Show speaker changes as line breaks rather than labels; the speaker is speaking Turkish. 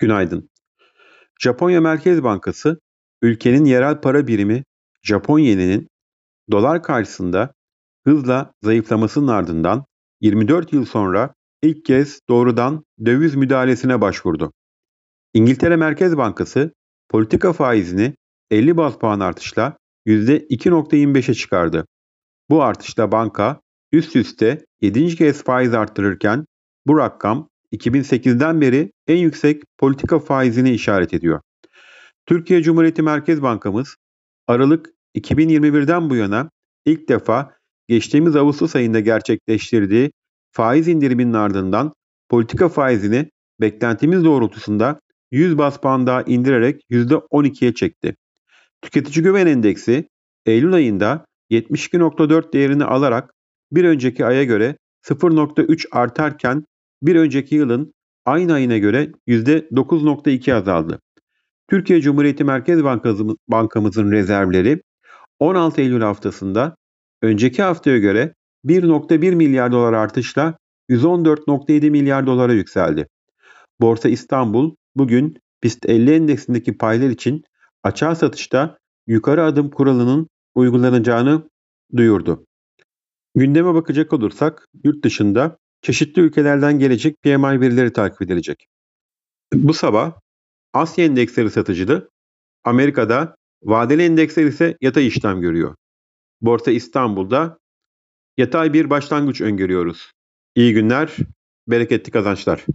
Günaydın. Japonya Merkez Bankası, ülkenin yerel para birimi Japon yeninin dolar karşısında hızla zayıflamasının ardından 24 yıl sonra ilk kez doğrudan döviz müdahalesine başvurdu. İngiltere Merkez Bankası politika faizini 50 baz puan artışla %2.25'e çıkardı. Bu artışla banka üst üste 7. kez faiz arttırırken bu rakam 2008'den beri en yüksek politika faizini işaret ediyor. Türkiye Cumhuriyeti Merkez Bankamız Aralık 2021'den bu yana ilk defa geçtiğimiz Ağustos ayında gerçekleştirdiği faiz indiriminin ardından politika faizini beklentimiz doğrultusunda 100 bas puan daha indirerek %12'ye çekti. Tüketici güven endeksi Eylül ayında 72.4 değerini alarak bir önceki aya göre 0.3 artarken bir önceki yılın aynı ayına göre %9.2 azaldı. Türkiye Cumhuriyeti Merkez Bankamızın rezervleri 16 Eylül haftasında önceki haftaya göre 1.1 milyar dolar artışla 114.7 milyar dolara yükseldi. Borsa İstanbul bugün BIST 50 endeksindeki paylar için açığa satışta yukarı adım kuralının uygulanacağını duyurdu. Gündeme bakacak olursak yurt dışında çeşitli ülkelerden gelecek PMI verileri takip edilecek. Bu sabah Asya endeksleri satıcılı, Amerika'da vadeli endeksler ise yatay işlem görüyor. Borsa İstanbul'da yatay bir başlangıç öngörüyoruz. İyi günler, bereketli kazançlar.